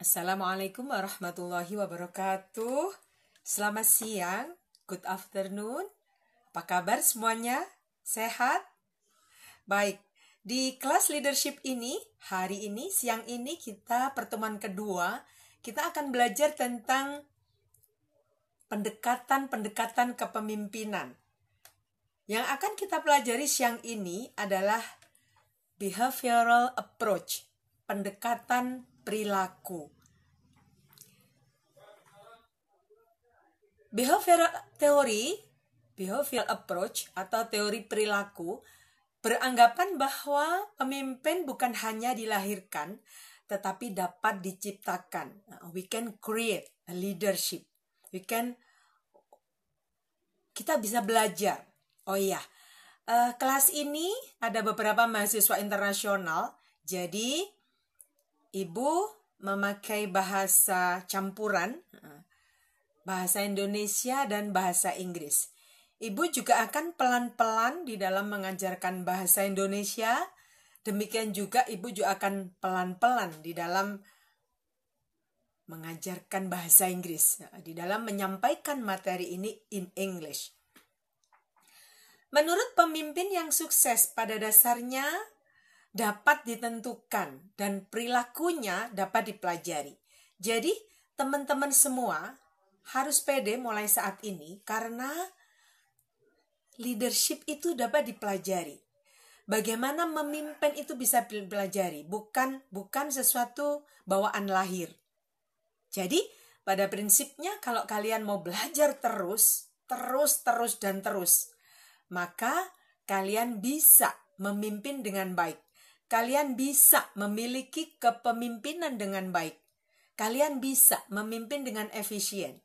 Assalamualaikum warahmatullahi wabarakatuh. Selamat siang, good afternoon. Apa kabar semuanya? Sehat? Baik, di kelas leadership ini, hari ini, siang ini kita pertemuan kedua, kita akan belajar tentang pendekatan-pendekatan kepemimpinan. Yang akan kita pelajari siang ini adalah behavioral approach, pendekatan perilaku. Behavioral teori, behavioral approach atau teori perilaku beranggapan bahwa pemimpin bukan hanya dilahirkan tetapi dapat diciptakan. We can create a leadership. We can kita bisa belajar. Oh iya, uh, kelas ini ada beberapa mahasiswa internasional. Jadi Ibu memakai bahasa campuran, bahasa Indonesia dan bahasa Inggris. Ibu juga akan pelan-pelan di dalam mengajarkan bahasa Indonesia. Demikian juga ibu juga akan pelan-pelan di dalam mengajarkan bahasa Inggris, di dalam menyampaikan materi ini in English. Menurut pemimpin yang sukses pada dasarnya dapat ditentukan dan perilakunya dapat dipelajari. Jadi, teman-teman semua harus pede mulai saat ini karena leadership itu dapat dipelajari. Bagaimana memimpin itu bisa dipelajari, bukan bukan sesuatu bawaan lahir. Jadi, pada prinsipnya kalau kalian mau belajar terus, terus, terus dan terus, maka kalian bisa memimpin dengan baik kalian bisa memiliki kepemimpinan dengan baik. Kalian bisa memimpin dengan efisien.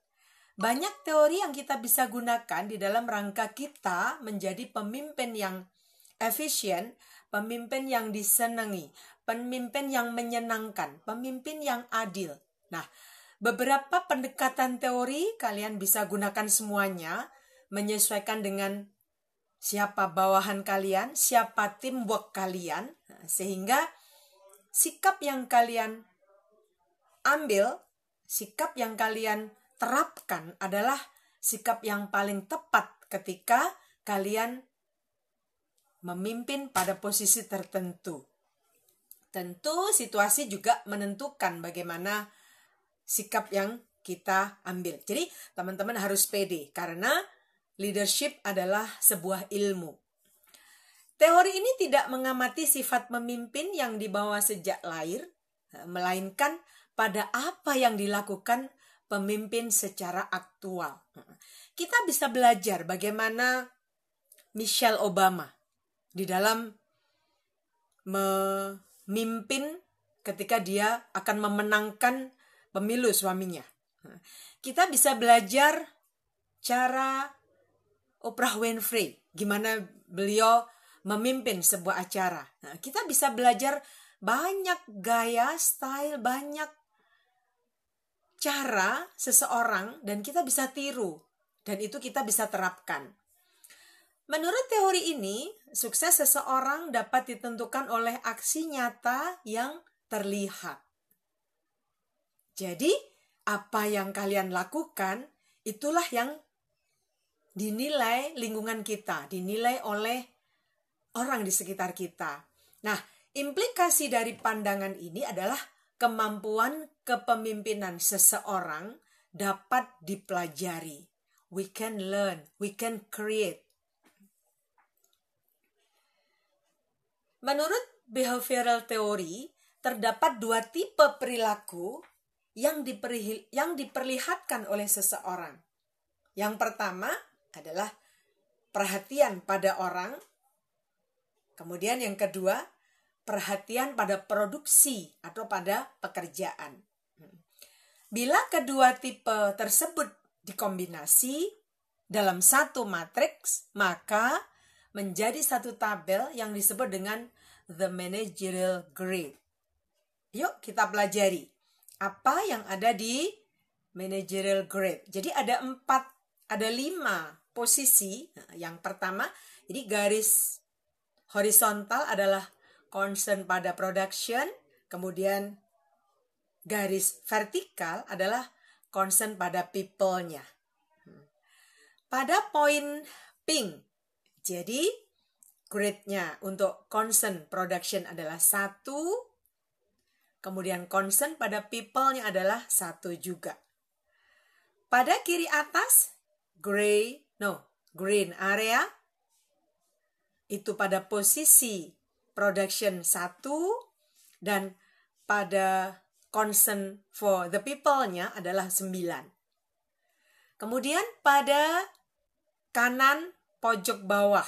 Banyak teori yang kita bisa gunakan di dalam rangka kita menjadi pemimpin yang efisien, pemimpin yang disenangi, pemimpin yang menyenangkan, pemimpin yang adil. Nah, beberapa pendekatan teori kalian bisa gunakan semuanya menyesuaikan dengan siapa bawahan kalian, siapa tim work kalian, sehingga sikap yang kalian ambil, sikap yang kalian terapkan adalah sikap yang paling tepat ketika kalian memimpin pada posisi tertentu. Tentu situasi juga menentukan bagaimana sikap yang kita ambil. Jadi teman-teman harus pede karena Leadership adalah sebuah ilmu. Teori ini tidak mengamati sifat memimpin yang dibawa sejak lahir, melainkan pada apa yang dilakukan pemimpin secara aktual. Kita bisa belajar bagaimana Michelle Obama di dalam memimpin ketika dia akan memenangkan pemilu suaminya. Kita bisa belajar cara Oprah Winfrey, gimana beliau memimpin sebuah acara. Nah, kita bisa belajar banyak gaya, style, banyak cara seseorang dan kita bisa tiru dan itu kita bisa terapkan. Menurut teori ini, sukses seseorang dapat ditentukan oleh aksi nyata yang terlihat. Jadi, apa yang kalian lakukan itulah yang dinilai lingkungan kita, dinilai oleh orang di sekitar kita. Nah, implikasi dari pandangan ini adalah kemampuan kepemimpinan seseorang dapat dipelajari. We can learn, we can create. Menurut behavioral theory, terdapat dua tipe perilaku yang, yang diperlihatkan oleh seseorang. Yang pertama adalah perhatian pada orang. Kemudian yang kedua, perhatian pada produksi atau pada pekerjaan. Bila kedua tipe tersebut dikombinasi dalam satu matriks, maka menjadi satu tabel yang disebut dengan the managerial grade. Yuk kita pelajari apa yang ada di managerial grade. Jadi ada empat, ada lima posisi. Yang pertama, jadi garis horizontal adalah concern pada production, kemudian garis vertikal adalah concern pada people-nya. Pada poin pink, jadi grade-nya untuk concern production adalah satu, kemudian concern pada people-nya adalah satu juga. Pada kiri atas, gray, no, green area, itu pada posisi production satu, dan pada concern for the people-nya adalah sembilan. Kemudian pada kanan pojok bawah.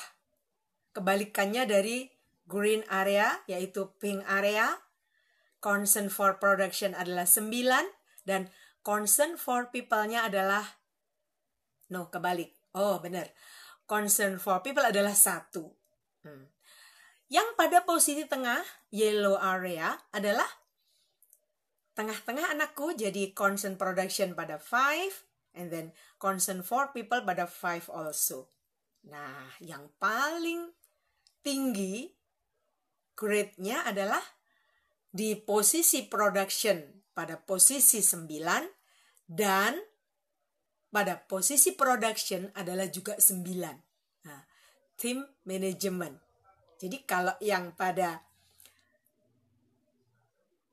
Kebalikannya dari green area yaitu pink area. Concern for production adalah 9 dan concern for people-nya adalah no kebalik. Oh benar. Concern for people adalah satu. Hmm. Yang pada posisi tengah yellow area adalah tengah-tengah anakku jadi concern production pada 5 and then concern for people pada five also. Nah, yang paling tinggi grade-nya adalah di posisi production pada posisi 9 dan pada posisi production adalah juga 9. Nah, team management. Jadi kalau yang pada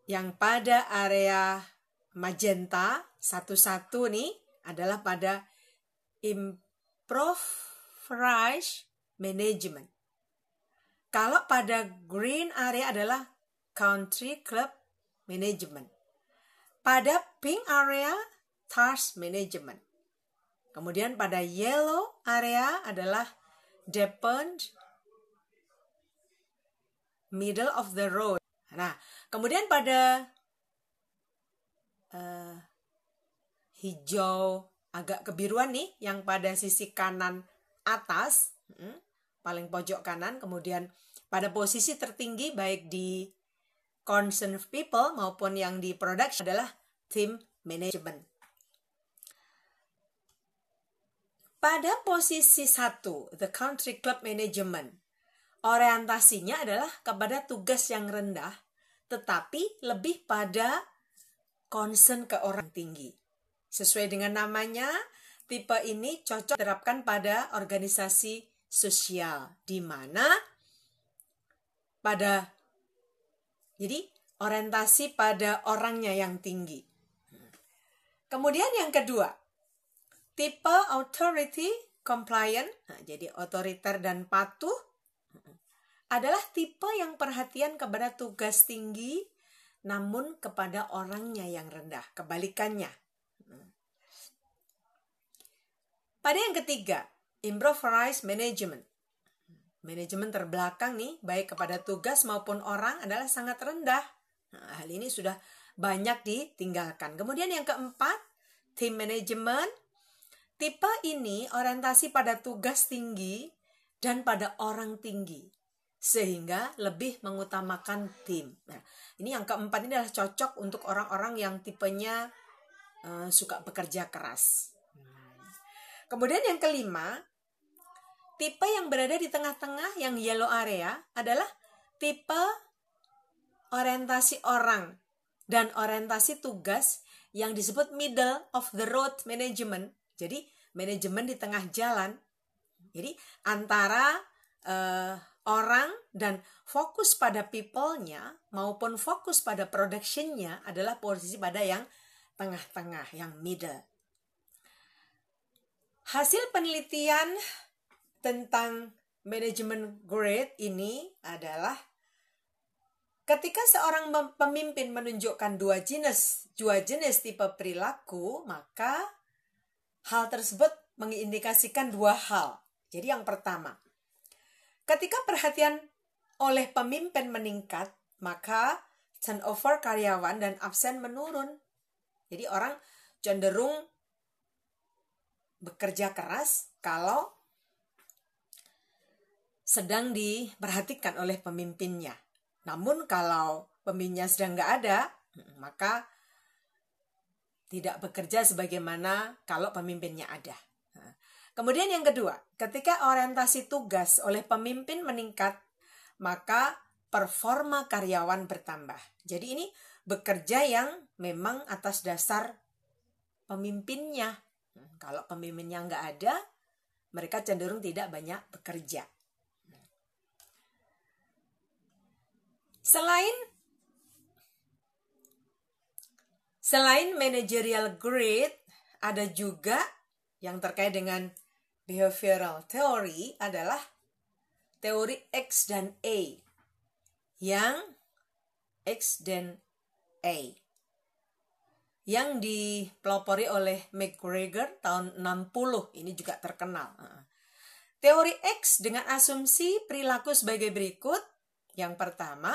yang pada area magenta satu-satu nih adalah pada improvised management. Kalau pada green area adalah country club management. Pada pink area task management. Kemudian pada yellow area adalah depend middle of the road. Nah, kemudian pada uh, hijau agak kebiruan nih yang pada sisi kanan atas hmm, paling pojok kanan kemudian pada posisi tertinggi baik di concern people maupun yang di production adalah team management. Pada posisi satu, the country club management, orientasinya adalah kepada tugas yang rendah, tetapi lebih pada concern ke orang tinggi. Sesuai dengan namanya, tipe ini cocok diterapkan pada organisasi sosial di mana pada jadi orientasi pada orangnya yang tinggi. Kemudian yang kedua, tipe authority compliant, nah, jadi otoriter dan patuh adalah tipe yang perhatian kepada tugas tinggi namun kepada orangnya yang rendah, kebalikannya. Pada yang ketiga, improvised management. Manajemen terbelakang nih, baik kepada tugas maupun orang adalah sangat rendah. Nah, hal ini sudah banyak ditinggalkan. Kemudian yang keempat, team management. Tipe ini orientasi pada tugas tinggi dan pada orang tinggi. Sehingga lebih mengutamakan tim. Nah, ini yang keempat ini adalah cocok untuk orang-orang yang tipenya uh, suka bekerja keras. Kemudian yang kelima, tipe yang berada di tengah-tengah yang yellow area adalah tipe orientasi orang dan orientasi tugas yang disebut middle of the road management. Jadi manajemen di tengah jalan. Jadi antara uh, orang dan fokus pada people-nya maupun fokus pada production-nya adalah posisi pada yang tengah-tengah, yang middle. Hasil penelitian tentang manajemen grade ini adalah ketika seorang pemimpin menunjukkan dua jenis dua jenis tipe perilaku, maka hal tersebut mengindikasikan dua hal. Jadi yang pertama, ketika perhatian oleh pemimpin meningkat, maka turnover karyawan dan absen menurun. Jadi orang cenderung bekerja keras kalau sedang diperhatikan oleh pemimpinnya. Namun kalau pemimpinnya sedang nggak ada, maka tidak bekerja sebagaimana kalau pemimpinnya ada. Kemudian yang kedua, ketika orientasi tugas oleh pemimpin meningkat, maka performa karyawan bertambah. Jadi ini bekerja yang memang atas dasar pemimpinnya. Hmm, kalau pemimpinnya nggak ada, mereka cenderung tidak banyak bekerja. Selain selain managerial grade, ada juga yang terkait dengan behavioral theory adalah teori X dan A. Yang X dan A yang dipelopori oleh McGregor tahun 60 ini juga terkenal. Teori X dengan asumsi perilaku sebagai berikut. Yang pertama,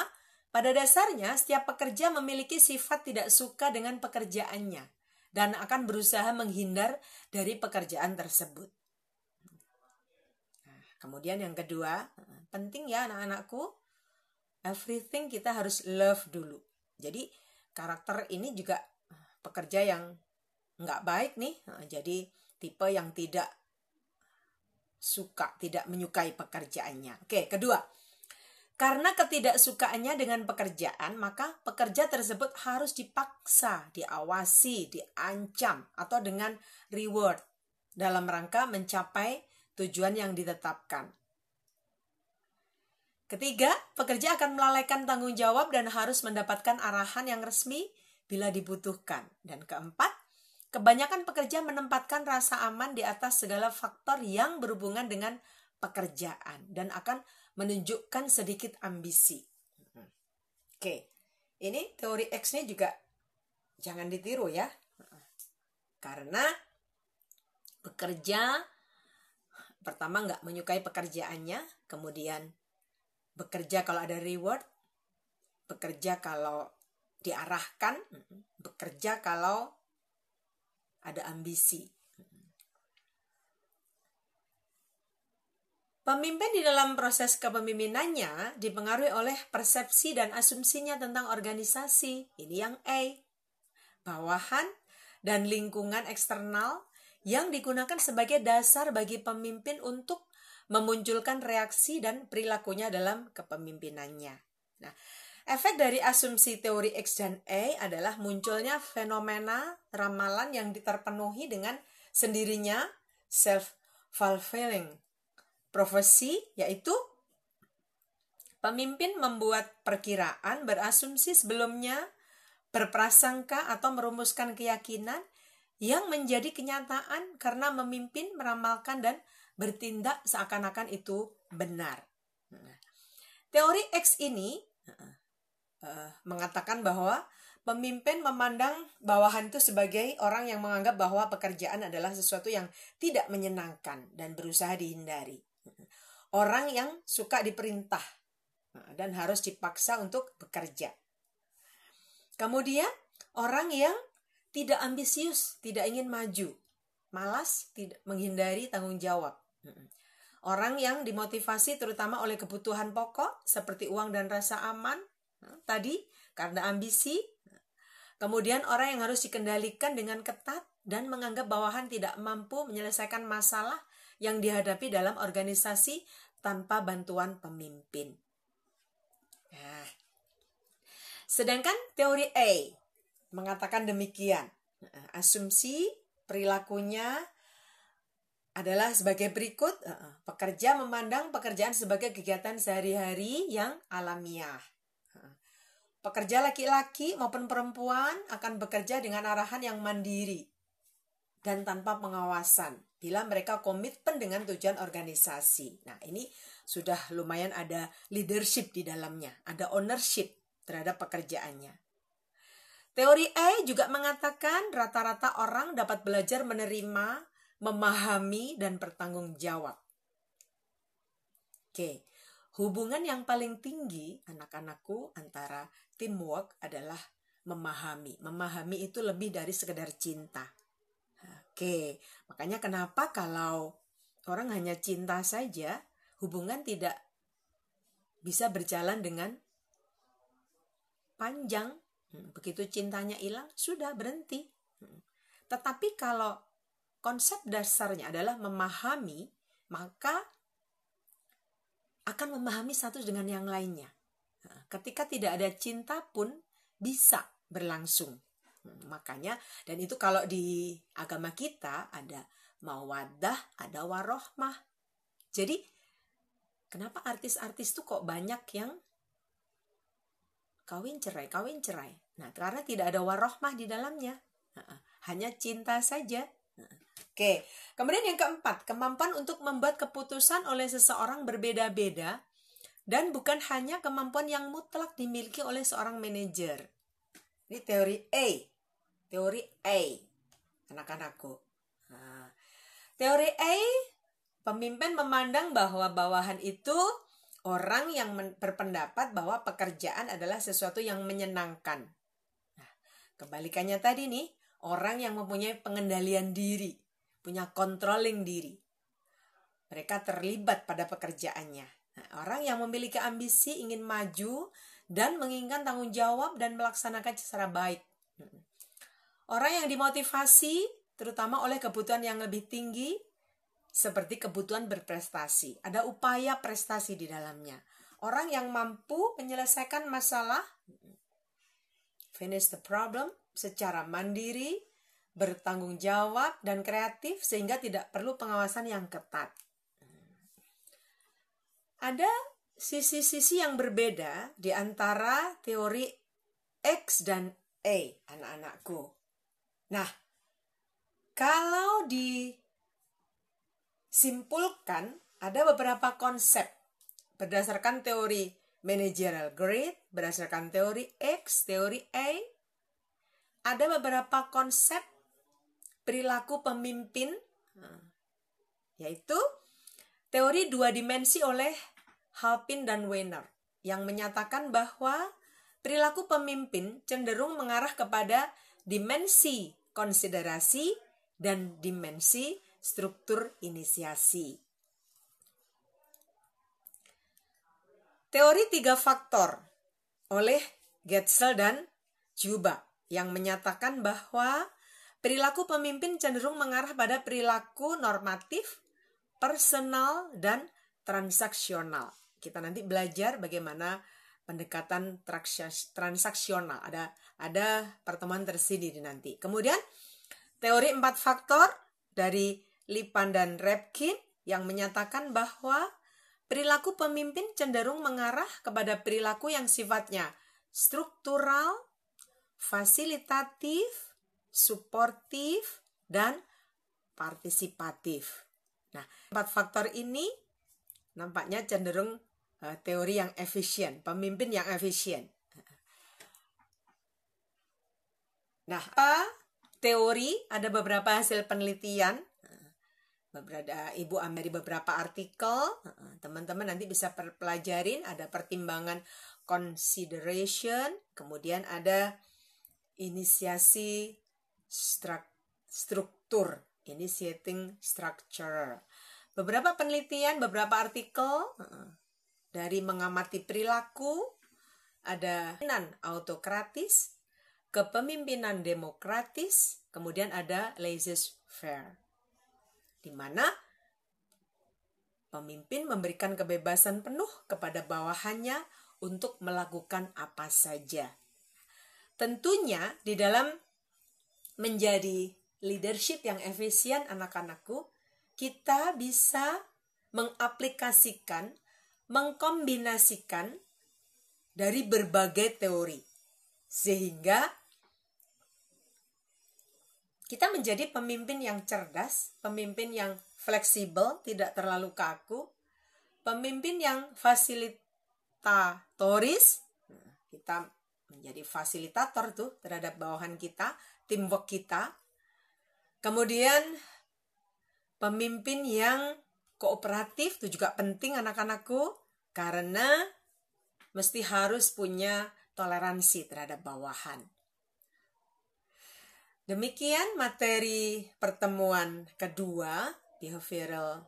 pada dasarnya setiap pekerja memiliki sifat tidak suka dengan pekerjaannya dan akan berusaha menghindar dari pekerjaan tersebut. Nah, kemudian yang kedua, penting ya anak-anakku, everything kita harus love dulu. Jadi karakter ini juga pekerja yang nggak baik nih jadi tipe yang tidak suka tidak menyukai pekerjaannya oke kedua karena ketidaksukaannya dengan pekerjaan, maka pekerja tersebut harus dipaksa, diawasi, diancam, atau dengan reward dalam rangka mencapai tujuan yang ditetapkan. Ketiga, pekerja akan melalaikan tanggung jawab dan harus mendapatkan arahan yang resmi bila dibutuhkan. Dan keempat, kebanyakan pekerja menempatkan rasa aman di atas segala faktor yang berhubungan dengan pekerjaan dan akan menunjukkan sedikit ambisi. Oke, ini teori X ini juga jangan ditiru ya. Karena bekerja pertama nggak menyukai pekerjaannya, kemudian bekerja kalau ada reward, bekerja kalau diarahkan, bekerja kalau ada ambisi. Pemimpin di dalam proses kepemimpinannya dipengaruhi oleh persepsi dan asumsinya tentang organisasi. Ini yang A. Bawahan dan lingkungan eksternal yang digunakan sebagai dasar bagi pemimpin untuk memunculkan reaksi dan perilakunya dalam kepemimpinannya. Nah, Efek dari asumsi teori X dan A adalah munculnya fenomena ramalan yang terpenuhi dengan sendirinya self-fulfilling prophecy, yaitu pemimpin membuat perkiraan berasumsi sebelumnya berprasangka atau merumuskan keyakinan yang menjadi kenyataan karena memimpin, meramalkan, dan bertindak seakan-akan itu benar. Nah, teori X ini uh, mengatakan bahwa pemimpin memandang bawahan itu sebagai orang yang menganggap bahwa pekerjaan adalah sesuatu yang tidak menyenangkan dan berusaha dihindari. Orang yang suka diperintah eh, dan harus dipaksa untuk bekerja. Kemudian orang yang tidak ambisius, tidak ingin maju, malas, tidak menghindari tanggung jawab. Orang yang dimotivasi terutama oleh kebutuhan pokok seperti uang dan rasa aman, tadi karena ambisi. Kemudian orang yang harus dikendalikan dengan ketat dan menganggap bawahan tidak mampu menyelesaikan masalah yang dihadapi dalam organisasi tanpa bantuan pemimpin. Nah, sedangkan teori A mengatakan demikian. Asumsi perilakunya adalah sebagai berikut. Pekerja memandang pekerjaan sebagai kegiatan sehari-hari yang alamiah. Pekerja laki-laki maupun perempuan akan bekerja dengan arahan yang mandiri dan tanpa pengawasan bila mereka komitmen dengan tujuan organisasi. Nah, ini sudah lumayan ada leadership di dalamnya, ada ownership terhadap pekerjaannya. Teori A juga mengatakan rata-rata orang dapat belajar menerima, memahami, dan bertanggung jawab. Oke, hubungan yang paling tinggi anak-anakku antara teamwork adalah memahami. Memahami itu lebih dari sekedar cinta. Oke, makanya kenapa kalau orang hanya cinta saja, hubungan tidak bisa berjalan dengan panjang. Hmm, begitu cintanya hilang, sudah berhenti. Hmm. Tetapi kalau konsep dasarnya adalah memahami, maka akan memahami satu dengan yang lainnya. Ketika tidak ada cinta pun bisa berlangsung. Makanya dan itu kalau di agama kita ada mawadah, ada warohmah. Jadi kenapa artis-artis tuh kok banyak yang kawin cerai, kawin cerai. Nah, karena tidak ada warohmah di dalamnya. Hanya cinta saja. Oke, kemudian yang keempat, kemampuan untuk membuat keputusan oleh seseorang berbeda-beda dan bukan hanya kemampuan yang mutlak dimiliki oleh seorang manajer. Ini teori A, teori A, anak-anakku. Nah, teori A, pemimpin memandang bahwa bawahan itu orang yang berpendapat bahwa pekerjaan adalah sesuatu yang menyenangkan. Nah, kebalikannya tadi nih, orang yang mempunyai pengendalian diri, punya controlling diri. Mereka terlibat pada pekerjaannya. Nah, orang yang memiliki ambisi ingin maju dan menginginkan tanggung jawab dan melaksanakan secara baik. Orang yang dimotivasi terutama oleh kebutuhan yang lebih tinggi seperti kebutuhan berprestasi. Ada upaya prestasi di dalamnya. Orang yang mampu menyelesaikan masalah finish the problem secara mandiri, bertanggung jawab dan kreatif sehingga tidak perlu pengawasan yang ketat. Ada sisi-sisi yang berbeda di antara teori X dan A, anak-anakku. Nah, kalau disimpulkan, ada beberapa konsep berdasarkan teori managerial grade, berdasarkan teori X, teori A, ada beberapa konsep perilaku pemimpin, yaitu teori dua dimensi oleh Halpin dan Weiner yang menyatakan bahwa perilaku pemimpin cenderung mengarah kepada dimensi konsiderasi dan dimensi struktur inisiasi. Teori tiga faktor oleh Getzel dan Juba yang menyatakan bahwa perilaku pemimpin cenderung mengarah pada perilaku normatif, personal, dan transaksional. Kita nanti belajar bagaimana pendekatan transaksional. Ada ada pertemuan tersendiri nanti. Kemudian teori empat faktor dari Lipan dan Repkin yang menyatakan bahwa perilaku pemimpin cenderung mengarah kepada perilaku yang sifatnya struktural, fasilitatif, suportif, dan partisipatif. Nah, empat faktor ini nampaknya cenderung uh, teori yang efisien, pemimpin yang efisien. Nah, apa teori ada beberapa hasil penelitian. Beberapa ibu dari beberapa artikel. Teman-teman nanti bisa pelajarin ada pertimbangan consideration kemudian ada inisiasi struktur initiating structure beberapa penelitian, beberapa artikel dari mengamati perilaku, ada pemimpinan autokratis, kepemimpinan demokratis, kemudian ada laissez-faire, di mana pemimpin memberikan kebebasan penuh kepada bawahannya untuk melakukan apa saja. Tentunya di dalam menjadi leadership yang efisien anak-anakku, kita bisa mengaplikasikan, mengkombinasikan dari berbagai teori. Sehingga kita menjadi pemimpin yang cerdas, pemimpin yang fleksibel, tidak terlalu kaku, pemimpin yang fasilitatoris. Nah, kita menjadi fasilitator tuh terhadap bawahan kita, teamwork kita. Kemudian Pemimpin yang kooperatif itu juga penting anak-anakku karena mesti harus punya toleransi terhadap bawahan. Demikian materi pertemuan kedua behavioral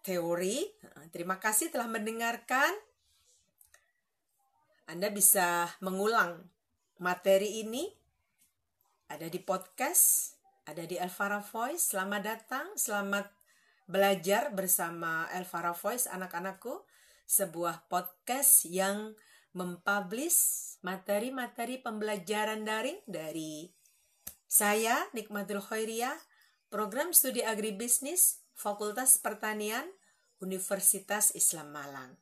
teori. Terima kasih telah mendengarkan. Anda bisa mengulang materi ini ada di podcast ada di Elvara Voice. Selamat datang, selamat belajar bersama Elvara Voice anak-anakku. Sebuah podcast yang mempublish materi-materi pembelajaran daring dari saya Nikmatul Khairiyah, program studi agribisnis Fakultas Pertanian Universitas Islam Malang.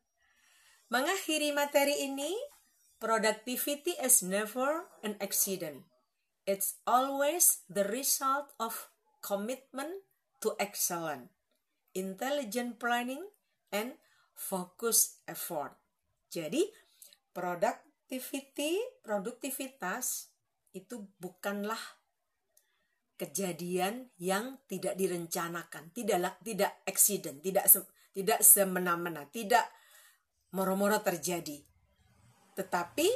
Mengakhiri materi ini, productivity is never an accident. It's always the result of commitment to excellence, intelligent planning, and focus effort. Jadi, productivity, produktivitas itu bukanlah kejadian yang tidak direncanakan, tidak tidak accident, tidak tidak semena-mena, tidak moro-moro terjadi. Tetapi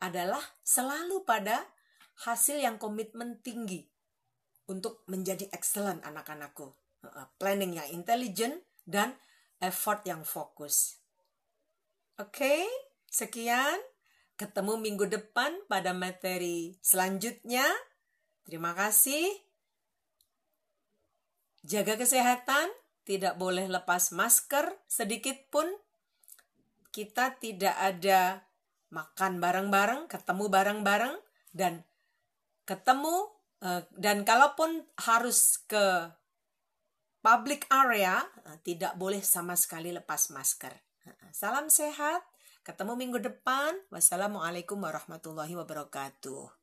adalah selalu pada hasil yang komitmen tinggi untuk menjadi excellent anak-anakku. Planning yang intelligent dan effort yang fokus. Oke, sekian. Ketemu minggu depan pada materi selanjutnya. Terima kasih. Jaga kesehatan, tidak boleh lepas masker sedikit pun. Kita tidak ada makan bareng-bareng, ketemu bareng-bareng, dan ketemu eh, dan kalaupun harus ke public area eh, tidak boleh sama sekali lepas masker. Salam sehat, ketemu minggu depan. Wassalamualaikum warahmatullahi wabarakatuh.